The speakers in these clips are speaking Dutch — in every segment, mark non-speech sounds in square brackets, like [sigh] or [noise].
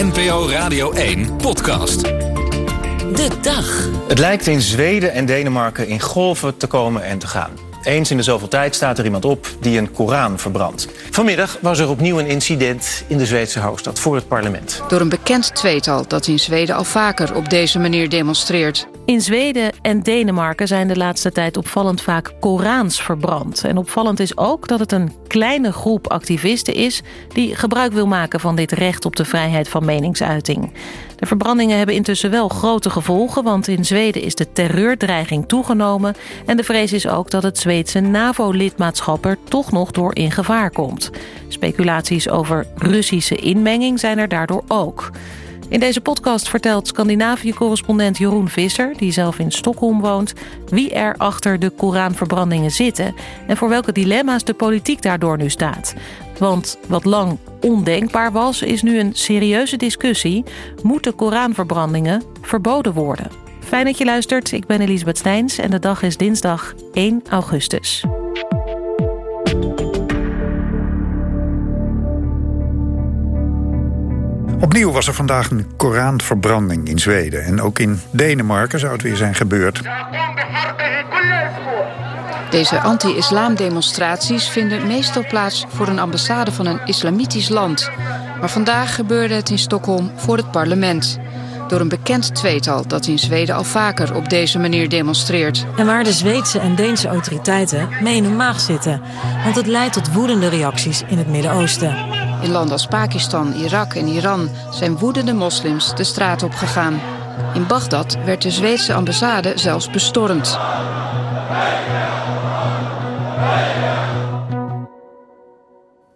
NPO Radio 1 podcast. De dag. Het lijkt in Zweden en Denemarken in golven te komen en te gaan. Eens in de zoveel tijd staat er iemand op die een Koran verbrandt. Vanmiddag was er opnieuw een incident in de Zweedse hoofdstad voor het parlement. Door een bekend tweetal dat in Zweden al vaker op deze manier demonstreert. In Zweden en Denemarken zijn de laatste tijd opvallend vaak Korans verbrand. En opvallend is ook dat het een kleine groep activisten is... die gebruik wil maken van dit recht op de vrijheid van meningsuiting. De verbrandingen hebben intussen wel grote gevolgen... want in Zweden is de terreurdreiging toegenomen... en de vrees is ook dat het Zweedse NAVO-lidmaatschap er toch nog door in gevaar komt. Speculaties over Russische inmenging zijn er daardoor ook... In deze podcast vertelt Scandinavië-correspondent Jeroen Visser... die zelf in Stockholm woont, wie er achter de Koranverbrandingen zitten... en voor welke dilemma's de politiek daardoor nu staat. Want wat lang ondenkbaar was, is nu een serieuze discussie. Moeten Koranverbrandingen verboden worden? Fijn dat je luistert, ik ben Elisabeth Steins en de dag is dinsdag 1 augustus. Opnieuw was er vandaag een Koranverbranding in Zweden. En ook in Denemarken zou het weer zijn gebeurd. Deze anti-islamdemonstraties vinden meestal plaats voor een ambassade van een islamitisch land. Maar vandaag gebeurde het in Stockholm voor het parlement. Door een bekend tweetal dat in Zweden al vaker op deze manier demonstreert. En waar de Zweedse en Deense autoriteiten mee in hun maag zitten. Want het leidt tot woedende reacties in het Midden-Oosten. In landen als Pakistan, Irak en Iran zijn woedende moslims de straat op gegaan. In Bagdad werd de Zweedse ambassade zelfs bestormd.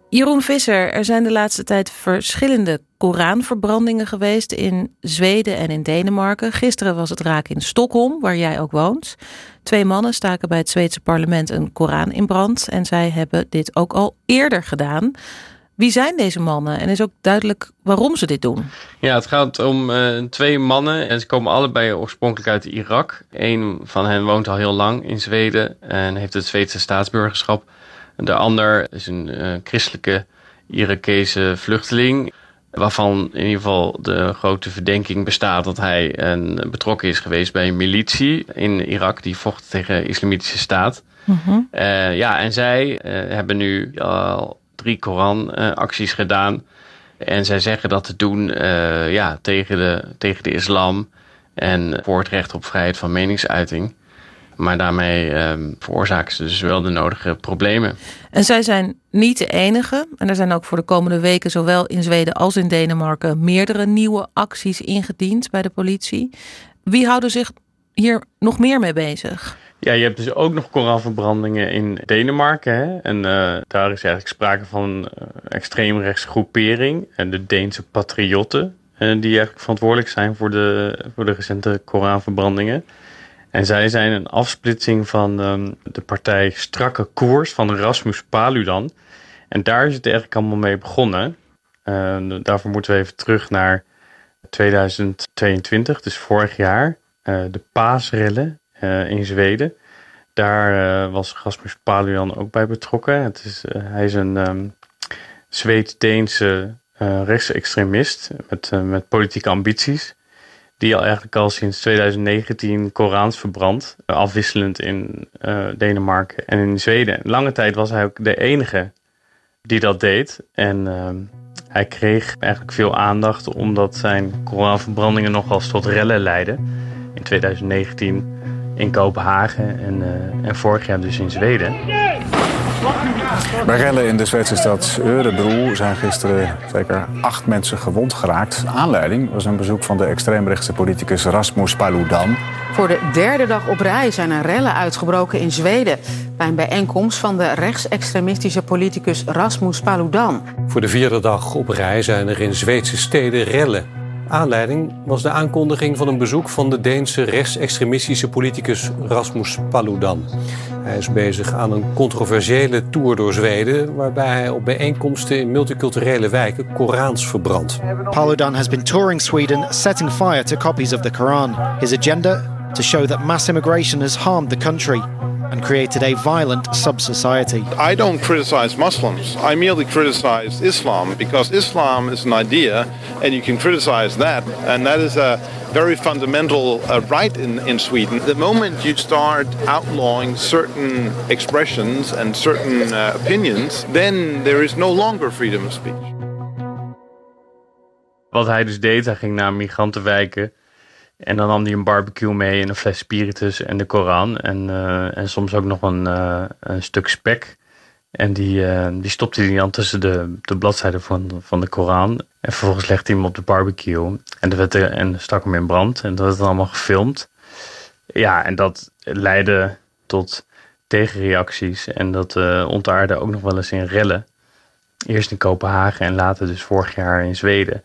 Jeroen Visser, er zijn de laatste tijd verschillende Koranverbrandingen geweest in Zweden en in Denemarken. Gisteren was het raak in Stockholm, waar jij ook woont. Twee mannen staken bij het Zweedse parlement een Koran in brand en zij hebben dit ook al eerder gedaan. Wie zijn deze mannen en is ook duidelijk waarom ze dit doen? Ja, het gaat om uh, twee mannen en ze komen allebei oorspronkelijk uit Irak. Een van hen woont al heel lang in Zweden en heeft het Zweedse staatsburgerschap. De ander is een uh, christelijke Irakese vluchteling. Waarvan in ieder geval de grote verdenking bestaat dat hij een, betrokken is geweest bij een militie in Irak die vocht tegen de islamitische staat. Mm uh, ja, en zij hebben nu al drie Koranacties gedaan. En zij zeggen dat te doen uh, ja, tegen, de, tegen de islam en voor het recht op vrijheid van meningsuiting. Maar daarmee uh, veroorzaken ze dus wel de nodige problemen. En zij zijn niet de enige. En er zijn ook voor de komende weken, zowel in Zweden als in Denemarken, meerdere nieuwe acties ingediend bij de politie. Wie houden zich hier nog meer mee bezig? Ja, je hebt dus ook nog koraalverbrandingen in Denemarken. Hè? En uh, daar is eigenlijk sprake van een uh, extreemrechtse groepering. En de Deense patriotten, uh, die eigenlijk verantwoordelijk zijn voor de, voor de recente Koranverbrandingen. En zij zijn een afsplitsing van um, de partij Strakke Koers van Rasmus Paludan. En daar is het eigenlijk allemaal mee begonnen. daarvoor moeten we even terug naar 2022, dus vorig jaar. de paasrellen in Zweden. Daar uh, was Rasmus Paludan ook bij betrokken. Het is, uh, hij is een um, Zweeds-Deense rechtsextremist met, met politieke ambities. Die al eigenlijk al sinds 2019 Korans verbrandt. afwisselend in Denemarken en in Zweden. Lange tijd was hij ook de enige die dat deed. En ehm, hij kreeg eigenlijk veel aandacht omdat zijn Koranverbrandingen nogal tot rellen leidden. In 2019 in Kopenhagen en, uh, en vorig jaar dus in Zweden. Bij rellen in de Zweedse stad Örebro zijn gisteren zeker acht mensen gewond geraakt. Aanleiding was een bezoek van de extreemrechtse politicus Rasmus Paludan. Voor de derde dag op rij zijn er rellen uitgebroken in Zweden... bij een bijeenkomst van de rechtsextremistische politicus Rasmus Paludan. Voor de vierde dag op rij zijn er in Zweedse steden rellen Aanleiding was de aankondiging van een bezoek van de Deense rechtsextremistische politicus Rasmus Paludan. Hij is bezig aan een controversiële tour door Zweden, waarbij hij op bijeenkomsten in multiculturele wijken Korans verbrandt. Paludan has been touring Sweden, setting fire to copies of the Quran. His agenda to show that mass immigration has harmed the country and created a violent sub society. I don't criticize Muslims. I merely criticize Islam because Islam is an idea and you can criticize that. And that is a very fundamental uh, right in, in Sweden. The moment you start outlawing certain expressions and certain uh, opinions, then there is no longer freedom of speech. Wat hij dus deed, hij ging naar migrantenwijken. En dan nam hij een barbecue mee en een fles spiritus en de Koran. En, uh, en soms ook nog een, uh, een stuk spek. En die, uh, die stopte hij dan tussen de, de bladzijden van, van de Koran. En vervolgens legde hij hem op de barbecue. En, de werd en stak hem in brand. En dat werd allemaal gefilmd. Ja, en dat leidde tot tegenreacties. En dat ontaarde ook nog wel eens in rellen. Eerst in Kopenhagen en later dus vorig jaar in Zweden.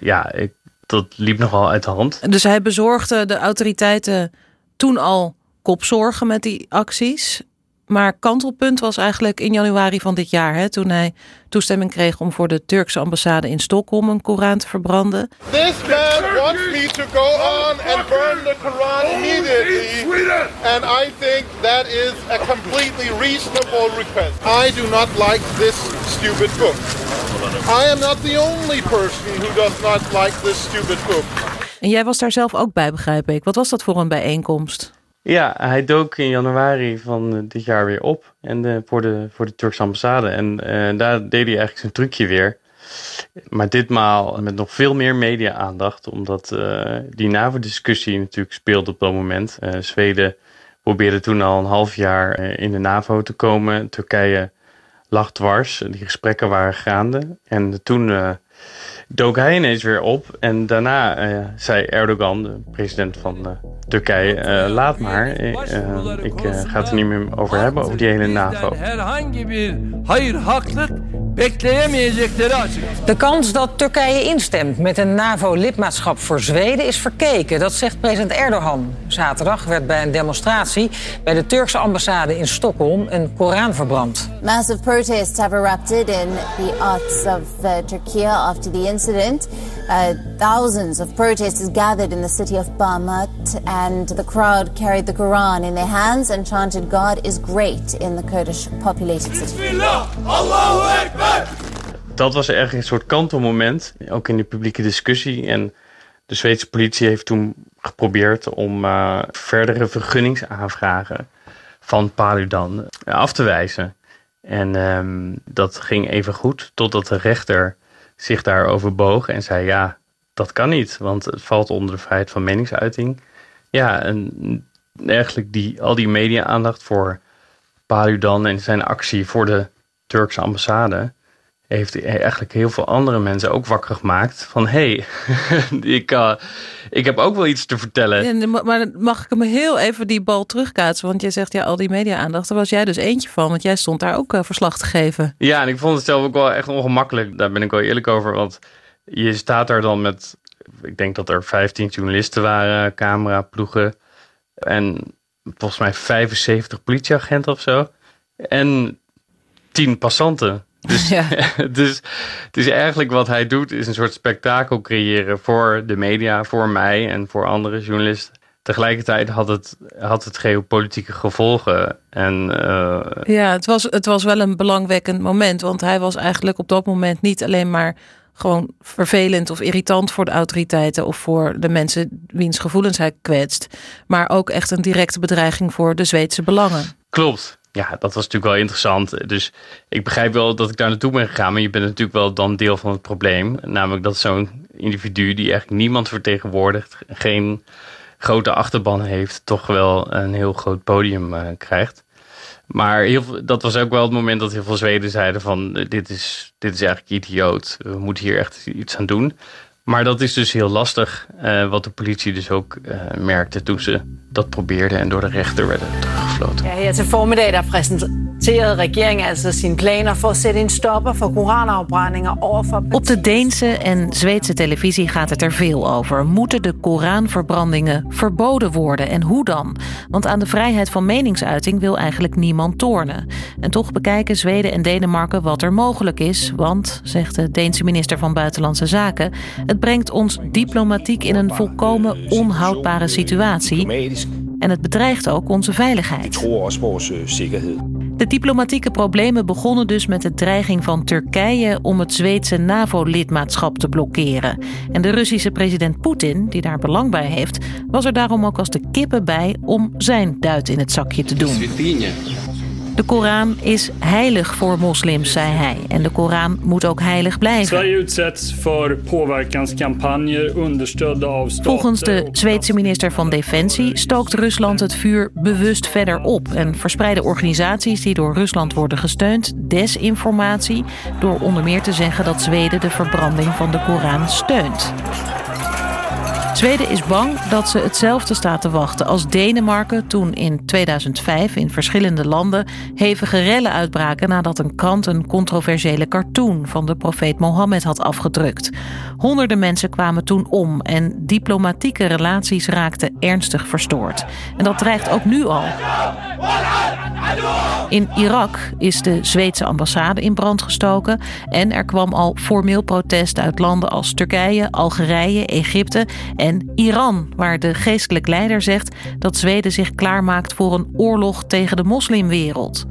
ja, ik, dat liep nogal uit de hand. Dus hij bezorgde de autoriteiten toen al kopzorgen met die acties. Maar kantelpunt was eigenlijk in januari van dit jaar, hè, toen hij toestemming kreeg om voor de Turkse ambassade in Stockholm een Koran te verbranden. This man wants me to go on and burn the Quran immediately. And I think that is a completely reasonable request. I do not like this stupid book. I am not the only person who does not like this stupid book. En jij was daar zelf ook bij, begrijp ik. Wat was dat voor een bijeenkomst? Ja, hij dook in januari van eh, dit jaar weer op en de, voor, de, voor de Turkse ambassade. En uh, daar deed hij eigenlijk zijn trucje weer. Maar ditmaal met nog veel meer media-aandacht, omdat uh, die NAVO-discussie natuurlijk speelde op dat moment. Uh, Zweden probeerde toen al een half jaar in de NAVO te komen. Turkije lag dwars, die gesprekken waren gaande. En toen dook hij ineens weer op. En daarna uh, zei Erdogan, de president van uh, Turkije, uh, laat maar. ik ga het er niet meer over hebben, over die hele NAVO. De kans dat Turkije instemt met een NAVO-lidmaatschap voor Zweden is verkeken. Dat zegt president Erdogan. Zaterdag werd bij een demonstratie bij de Turkse ambassade in Stockholm een Koran verbrand. Massive protests have erupted in the arts of Turkey after the incident. Uh, thousands of protesters gathered in the city of Bamat, and the crowd carried the Quran in their hands and chanted, God is great in the Kurdish populated city. Dat was echt een soort kantelmoment, ook in de publieke discussie. En de Zweedse politie heeft toen geprobeerd om uh, verdere vergunningsaanvragen van Paludan af te wijzen. En um, dat ging even goed totdat de rechter zich daarover boog en zei: Ja, dat kan niet, want het valt onder de vrijheid van meningsuiting. Ja, en eigenlijk die, al die media-aandacht voor Paludan en zijn actie voor de Turkse ambassade heeft eigenlijk heel veel andere mensen ook wakker gemaakt. Van hé, hey, [laughs] ik, uh, ik heb ook wel iets te vertellen. Ja, maar mag ik hem heel even die bal terugkaatsen? Want jij zegt ja, al die media-aandacht. Daar was jij dus eentje van, want jij stond daar ook uh, verslag te geven. Ja, en ik vond het zelf ook wel echt ongemakkelijk. Daar ben ik wel eerlijk over. Want je staat daar dan met, ik denk dat er 15 journalisten waren, cameraploegen. En volgens mij 75 politieagenten of zo. En 10 passanten. Dus, [laughs] ja. [laughs] dus, dus eigenlijk wat hij doet is een soort spektakel creëren voor de media, voor mij en voor andere journalisten. Tegelijkertijd had het, had het geopolitieke gevolgen. En, uh... Ja, het was, het was wel een belangwekkend moment. Want hij was eigenlijk op dat moment niet alleen maar gewoon vervelend of irritant voor de autoriteiten of voor de mensen wiens gevoelens hij kwetst. Maar ook echt een directe bedreiging voor de Zweedse belangen. Klopt ja, dat was natuurlijk wel interessant. Dus ik begrijp wel dat ik daar naartoe ben gegaan. Maar je bent natuurlijk wel dan deel van het probleem. Namelijk dat zo'n individu die eigenlijk niemand vertegenwoordigt, geen grote achterban heeft, toch wel een heel groot podium uh, krijgt. Maar heel, dat was ook wel het moment dat heel veel Zweden zeiden van dit is, dit is eigenlijk idioot. We moeten hier echt iets aan doen. Maar dat is dus heel lastig, uh, wat de politie dus ook merkte toen ze dat probeerden en door de rechter werden Ja, her til formiddag der præsenterede regeringen altså sine planer for at sætte en stopper for koranafbrændinger over Op de Deense en Zweedse televisie gaat het er veel over. Moeten de Koranverbrandingen verboden worden en hoe dan? Want aan de vrijheid van meningsuiting wil eigenlijk niemand tornen. En toch bekijken Zweden en Denemarken wat er mogelijk is, want, zegt de Deense minister van Buitenlandse Zaken, het brengt ons diplomatiek in een volkomen onhoudbare situatie. En het bedreigt ook onze veiligheid. De diplomatieke problemen begonnen dus met de dreiging van Turkije om het Zweedse NAVO-lidmaatschap te blokkeren. En de Russische president Poetin, die daar belang bij heeft, was er daarom ook als de kippen bij om zijn duit in het zakje te doen. De Koran is heilig voor moslims, zei hij. En de Koran moet ook heilig blijven. Sverige utsätts voor påverkanskampanjer av Volgens de Zweedse minister van Defensie stookt Rusland het vuur bewust verder op en verspreiden organisaties die door Rusland worden gesteund desinformatie door onder meer te zeggen dat Zweden de verbranding van de Koran steunt. Zweden is bang dat ze hetzelfde staat te wachten als Denemarken toen in 2005 in verschillende landen hevige rellen uitbraken nadat een krant een controversiële cartoon van de profeet Mohammed had afgedrukt. Honderden mensen kwamen toen om en diplomatieke relaties raakten ernstig verstoord. En dat dreigt ook nu al. In Irak is de Zweedse ambassade in brand gestoken en er kwam al formeel protest uit landen als Turkije, Algerije, Egypte en Iran, waar de geestelijk leider zegt dat Zweden zich klaarmaakt voor een oorlog tegen de moslimwereld.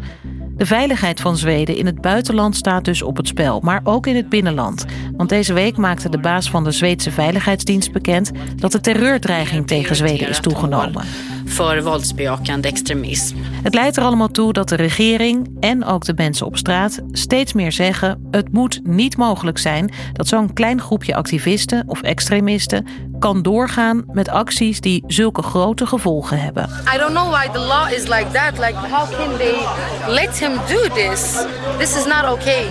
De veiligheid van Zweden in het buitenland staat dus op het spel, maar ook in het binnenland. Want deze week maakte de baas van de Zweedse Veiligheidsdienst bekend dat de terreurdreiging tegen Zweden is toegenomen. Voor våldsbejakande extremisme. Het leidt er allemaal toe dat de regering en ook de mensen op straat steeds meer zeggen: het moet niet mogelijk zijn dat zo'n klein groepje activisten of extremisten kan doorgaan met acties die zulke grote gevolgen hebben. I don't know why the law is like that. Like how can they let him do this? This is not okay.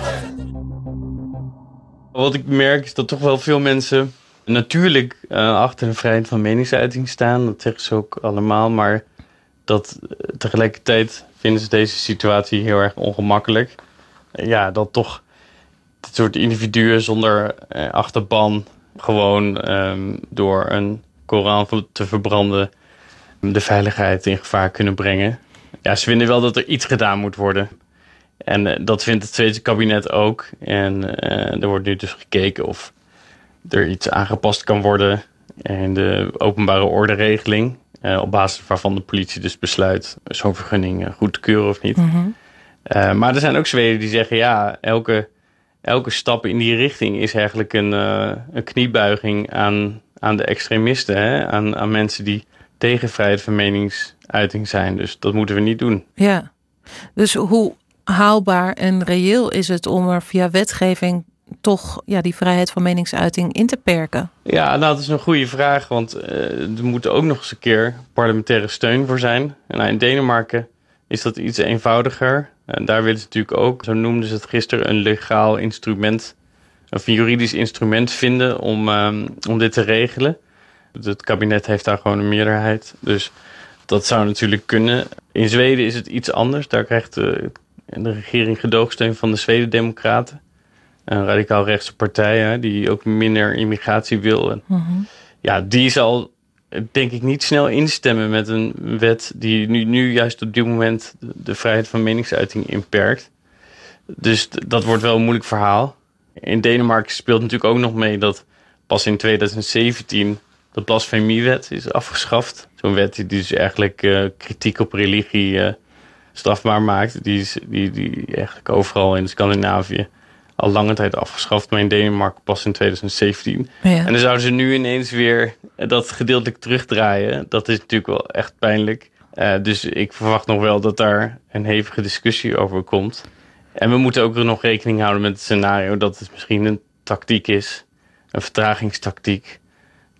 Wat ik merk is dat toch wel veel mensen natuurlijk uh, achter de vrijheid van meningsuiting staan. Dat zeggen ze ook allemaal. Maar dat uh, tegelijkertijd vinden ze deze situatie heel erg ongemakkelijk. Uh, ja, dat toch dit soort individuen zonder achterban gewoon um, door een Koran te verbranden de veiligheid in gevaar kunnen brengen. Ja, ze vinden wel dat er iets gedaan moet worden. En dat vindt het Zweedse kabinet ook. En er wordt nu dus gekeken of er iets aangepast kan worden in de openbare orderegeling. Uh, op basis waarvan de politie dus besluit zo'n vergunning uh, goed te keuren of niet. Mhm. Uh, maar er zijn ook Zweden die zeggen: ja, elke, elke stap in die richting is eigenlijk een, een kniebuiging aan, aan de extremisten. Hè? Aan, aan mensen die tegen vrijheid van meningsuiting zijn. Dus dat moeten we niet doen. Ja, dus hoe haalbaar en reëel is het om er via wetgeving toch ja, die vrijheid van meningsuiting in te perken? Ja, nou, dat is een goede vraag, want uh, er moet ook nog eens een keer parlementaire steun voor zijn. En nou, in Denemarken is dat iets eenvoudiger. En daar willen ze natuurlijk ook, zo noemden ze het gisteren, een legaal instrument, of een juridisch instrument vinden om, um, om dit te regelen. Het kabinet heeft daar gewoon een meerderheid, dus dat zou natuurlijk kunnen. In Zweden is het iets anders. Daar krijgt de, de regering gedoogsteun van de Zweden-Democraten een radicaal rechtse partij hè, die ook minder immigratie wil. En, Mhm. Ja, die zal denk ik niet snel instemmen met een wet die nu, nu juist op dit moment de, de vrijheid van meningsuiting inperkt. Dus dat wordt wel een moeilijk verhaal. In Denemarken speelt natuurlijk ook nog mee dat pas in 2017 de blasfemiewet is afgeschaft. Zo'n wet die dus eigenlijk eh, kritiek op religie eh, strafbaar maakt. Die is die, die eigenlijk overal in Scandinavië al lange tijd afgeschaft, maar in Denemarken pas in 2017. Ja. En dan zouden ze nu ineens weer dat gedeeltelijk terugdraaien. Dat is natuurlijk wel echt pijnlijk. Uh, dus ik verwacht nog wel dat daar een hevige discussie over komt. En we moeten ook nog rekening houden met het scenario dat het misschien een tactiek is, een vertragingstactiek.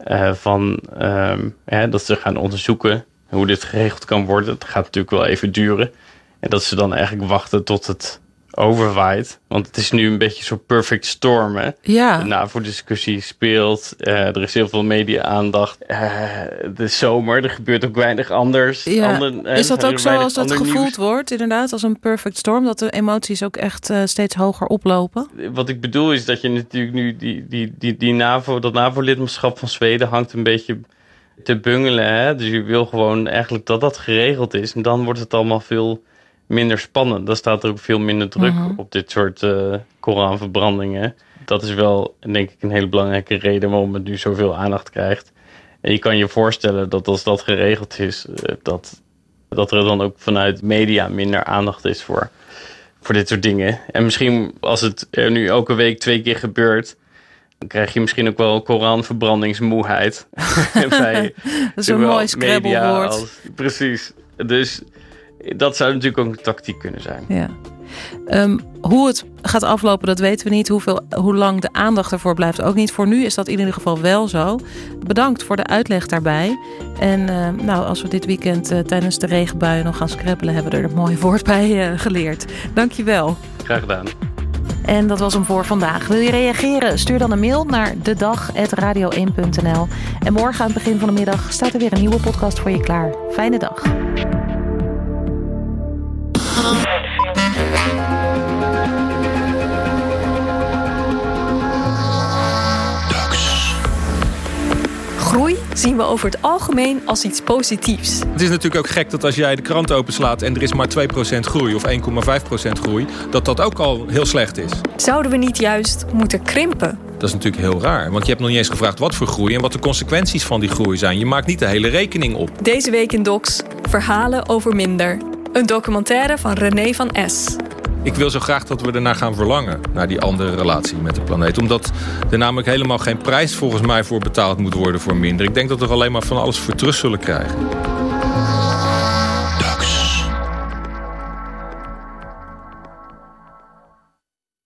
Uh, van um, ja, dat ze gaan onderzoeken hoe dit geregeld kan worden. Dat gaat natuurlijk wel even duren. En dat ze dan eigenlijk wachten tot het overwaait. Want het is nu een beetje zo'n perfect storm. Hè? Ja. De NAVO-discussie speelt. Uh, er is heel veel media-aandacht. Uh, de zomer, er gebeurt ook weinig anders. Ja. Ander, is dat ook zo als dat gevoeld nieuws. wordt, inderdaad, als een perfect storm? Dat de emoties ook echt steeds hoger oplopen? Wat ik bedoel is dat je natuurlijk nu die, die, die, die NAVO, dat NAVO-lidmaatschap van Zweden hangt een beetje te bungelen. Hè? Dus je wil gewoon eigenlijk dat dat geregeld is. En dan wordt het allemaal veel minder spannend. Dan staat er ook veel minder druk Mhm. mm -hmm. op dit soort uh, Koranverbrandingen. Dat is wel, denk ik, een hele belangrijke reden waarom het nu zoveel aandacht krijgt. En je kan je voorstellen dat als dat geregeld is, eh, dat, dat er dan ook vanuit media minder aandacht is voor, voor dit soort dingen. En misschien als het er nu elke week twee keer gebeurt, dan krijg je misschien ook wel Koranverbrandingsmoeheid. [laughs] [laughs] dat is een mooi scrabblewoord. Precies. Dus dat zou natuurlijk ook een tactiek kunnen zijn. Ja. Um, hoe het gaat aflopen, dat weten we niet. Hoeveel, hoe lang de aandacht ervoor blijft ook niet. Voor nu is dat in ieder geval wel zo. Bedankt voor de uitleg daarbij. En uh, nou, als we dit weekend uh, tijdens de regenbuien nog gaan scrappelen... hebben we er een mooi woord bij uh, geleerd. Dankjewel. Graag gedaan. En dat was hem voor vandaag. Wil je reageren? Stuur dan een mail naar dedag.radio1.nl. En morgen aan het begin van de middag staat er weer een nieuwe podcast voor je klaar. Fijne dag. Groei zien we over het algemeen als iets positiefs. Het is natuurlijk ook gek dat als jij de krant openslaat en er is maar 2% groei of 1,5% groei, dat dat ook al heel slecht is. Zouden we niet juist moeten krimpen? Dat is natuurlijk heel raar, want je hebt nog niet eens gevraagd wat voor groei en wat de consequenties van die groei zijn. Je maakt niet de hele rekening op. Deze week in Docs, verhalen over minder. Een documentaire van René van S. Ik wil zo graag dat we ernaar gaan verlangen, naar die andere relatie met de planeet. Omdat er namelijk helemaal geen prijs volgens mij voor betaald moet worden voor minder. Ik denk dat we alleen maar van alles voor terug zullen krijgen.